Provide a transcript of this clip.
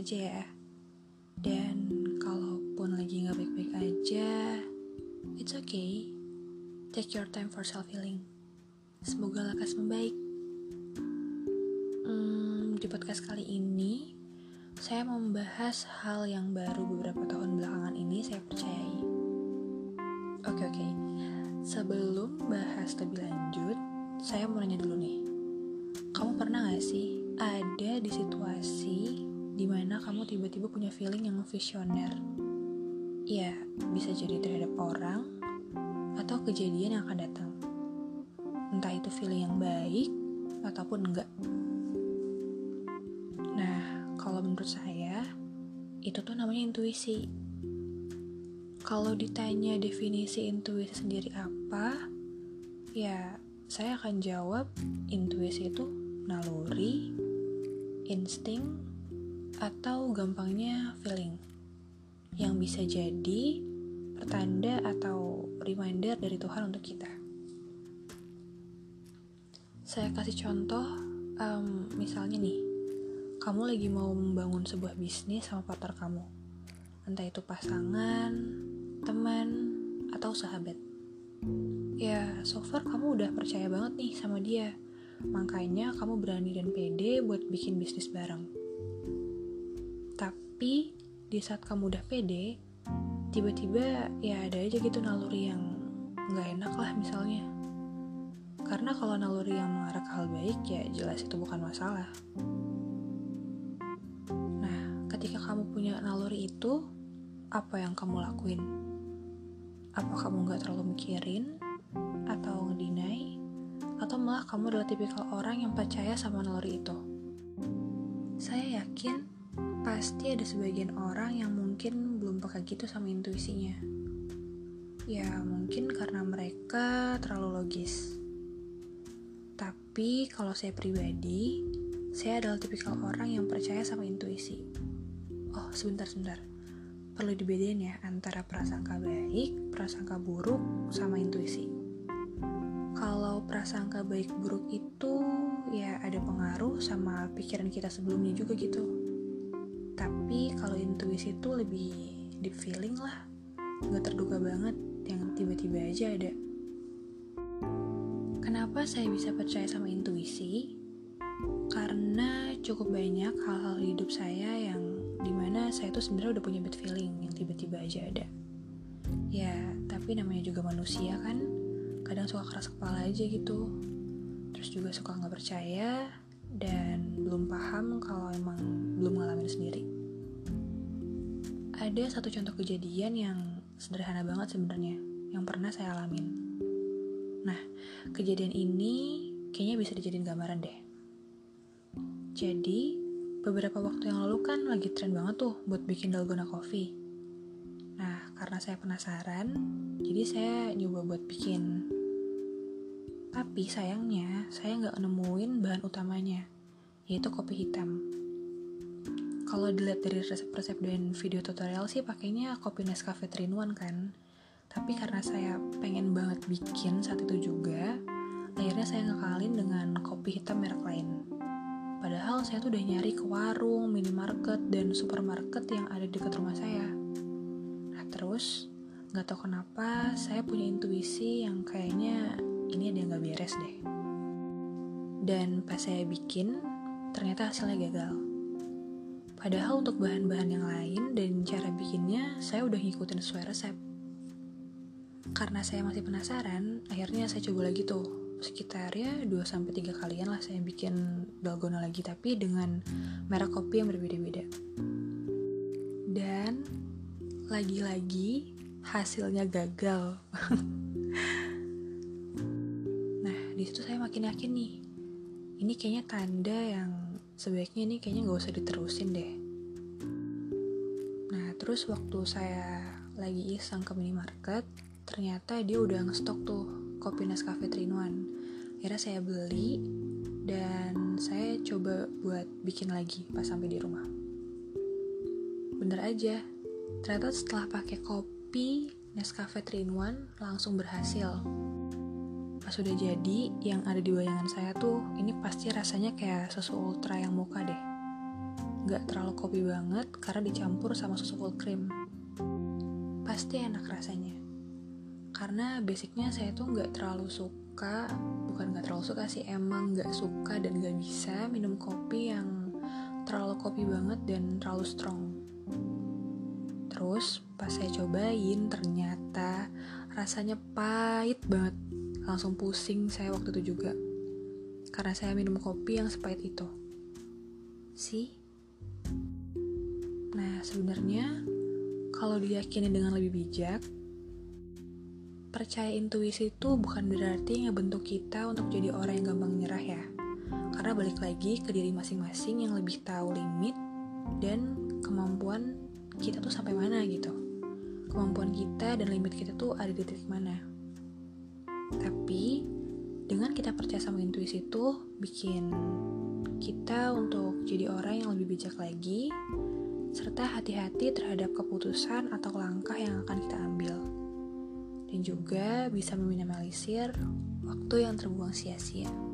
aja ya. Dan kalaupun lagi nggak baik-baik aja, it's okay. Take your time for self healing. Semoga lekas membaik. Hmm, di podcast kali ini, saya mau membahas hal yang baru beberapa tahun belakangan ini saya percayai. Oke oke, sebelum bahas lebih lanjut, saya mau nanya dulu nih. Kamu pernah gak sih ada di situasi di mana kamu tiba-tiba punya feeling yang visioner? Ya, bisa jadi terhadap orang atau kejadian yang akan datang. Entah itu feeling yang baik ataupun enggak. Nah, kalau menurut saya, itu tuh namanya intuisi. Kalau ditanya definisi intuisi sendiri apa, ya saya akan jawab intuisi itu naluri, insting, atau gampangnya feeling yang bisa jadi pertanda atau reminder dari Tuhan untuk kita. Saya kasih contoh, um, misalnya nih, kamu lagi mau membangun sebuah bisnis sama partner kamu, entah itu pasangan, teman, atau sahabat. Ya, so far kamu udah percaya banget nih sama dia. Makanya kamu berani dan pede buat bikin bisnis bareng. Tapi di saat kamu udah pede, tiba-tiba ya ada aja gitu naluri yang nggak enak lah misalnya. Karena kalau naluri yang mengarah ke hal baik ya jelas itu bukan masalah. Nah, ketika kamu punya naluri itu, apa yang kamu lakuin? Apa kamu nggak terlalu mikirin? Atau ngedinai? Atau malah kamu adalah tipikal orang yang percaya sama naluri itu? Saya yakin pasti ada sebagian orang yang mungkin belum peka gitu sama intuisinya. Ya, mungkin karena mereka terlalu logis. Tapi kalau saya pribadi, saya adalah tipikal orang yang percaya sama intuisi. Oh, sebentar-sebentar perlu dibedain ya antara prasangka baik, prasangka buruk, sama intuisi. Kalau prasangka baik buruk itu ya ada pengaruh sama pikiran kita sebelumnya juga gitu. Tapi kalau intuisi itu lebih deep feeling lah, nggak terduga banget yang tiba-tiba aja ada. Kenapa saya bisa percaya sama intuisi? Karena cukup banyak hal-hal hidup saya yang di mana saya tuh sebenarnya udah punya bad feeling yang tiba-tiba aja ada ya tapi namanya juga manusia kan kadang suka keras kepala aja gitu terus juga suka nggak percaya dan belum paham kalau emang belum ngalamin sendiri ada satu contoh kejadian yang sederhana banget sebenarnya yang pernah saya alamin nah kejadian ini kayaknya bisa dijadiin gambaran deh jadi beberapa waktu yang lalu kan lagi tren banget tuh buat bikin dalgona coffee. Nah, karena saya penasaran, jadi saya nyoba buat bikin. Tapi sayangnya, saya nggak nemuin bahan utamanya, yaitu kopi hitam. Kalau dilihat dari resep-resep dan video tutorial sih pakainya kopi Nescafe 3 kan. Tapi karena saya pengen banget bikin saat itu juga, akhirnya saya ngekalin dengan kopi hitam merek lain. Padahal saya tuh udah nyari ke warung, minimarket, dan supermarket yang ada dekat rumah saya. Nah terus, gak tau kenapa saya punya intuisi yang kayaknya ini ada yang gak beres deh. Dan pas saya bikin, ternyata hasilnya gagal. Padahal untuk bahan-bahan yang lain dan cara bikinnya, saya udah ngikutin sesuai resep. Karena saya masih penasaran, akhirnya saya coba lagi tuh sekitar ya 2-3 kalian lah saya bikin dalgona lagi tapi dengan merek kopi yang berbeda-beda dan lagi-lagi hasilnya gagal. Nah di situ saya makin yakin nih ini kayaknya tanda yang sebaiknya ini kayaknya nggak usah diterusin deh. Nah terus waktu saya lagi iseng ke minimarket ternyata dia udah ngestok tuh kopi Nescafe 3 in 1 akhirnya saya beli dan saya coba buat bikin lagi pas sampai di rumah. Bener aja ternyata setelah pakai kopi Nescafe 3 in 1 langsung berhasil pas udah jadi yang ada di bayangan saya tuh ini pasti rasanya kayak susu ultra yang muka deh gak terlalu kopi banget karena dicampur sama susu full cream. Pasti enak rasanya. Karena basicnya saya tuh gak terlalu suka, bukan gak terlalu suka sih, emang gak suka dan gak bisa minum kopi yang terlalu kopi banget dan terlalu strong. Terus pas saya cobain ternyata rasanya pahit banget. Langsung pusing saya waktu itu juga. Karena saya minum kopi yang sepahit itu. Sih? Nah, sebenarnya kalau diyakini dengan lebih bijak, percaya intuisi itu bukan berarti ngebentuk kita untuk jadi orang yang gampang nyerah ya. Karena balik lagi ke diri masing-masing yang lebih tahu limit dan kemampuan kita tuh sampai mana gitu. Kemampuan kita dan limit kita tuh ada di titik mana. Tapi dengan kita percaya sama intuisi itu bikin kita untuk jadi orang yang lebih bijak lagi serta hati-hati terhadap keputusan atau langkah yang akan kita ambil. Dan juga bisa meminimalisir waktu yang terbuang sia-sia.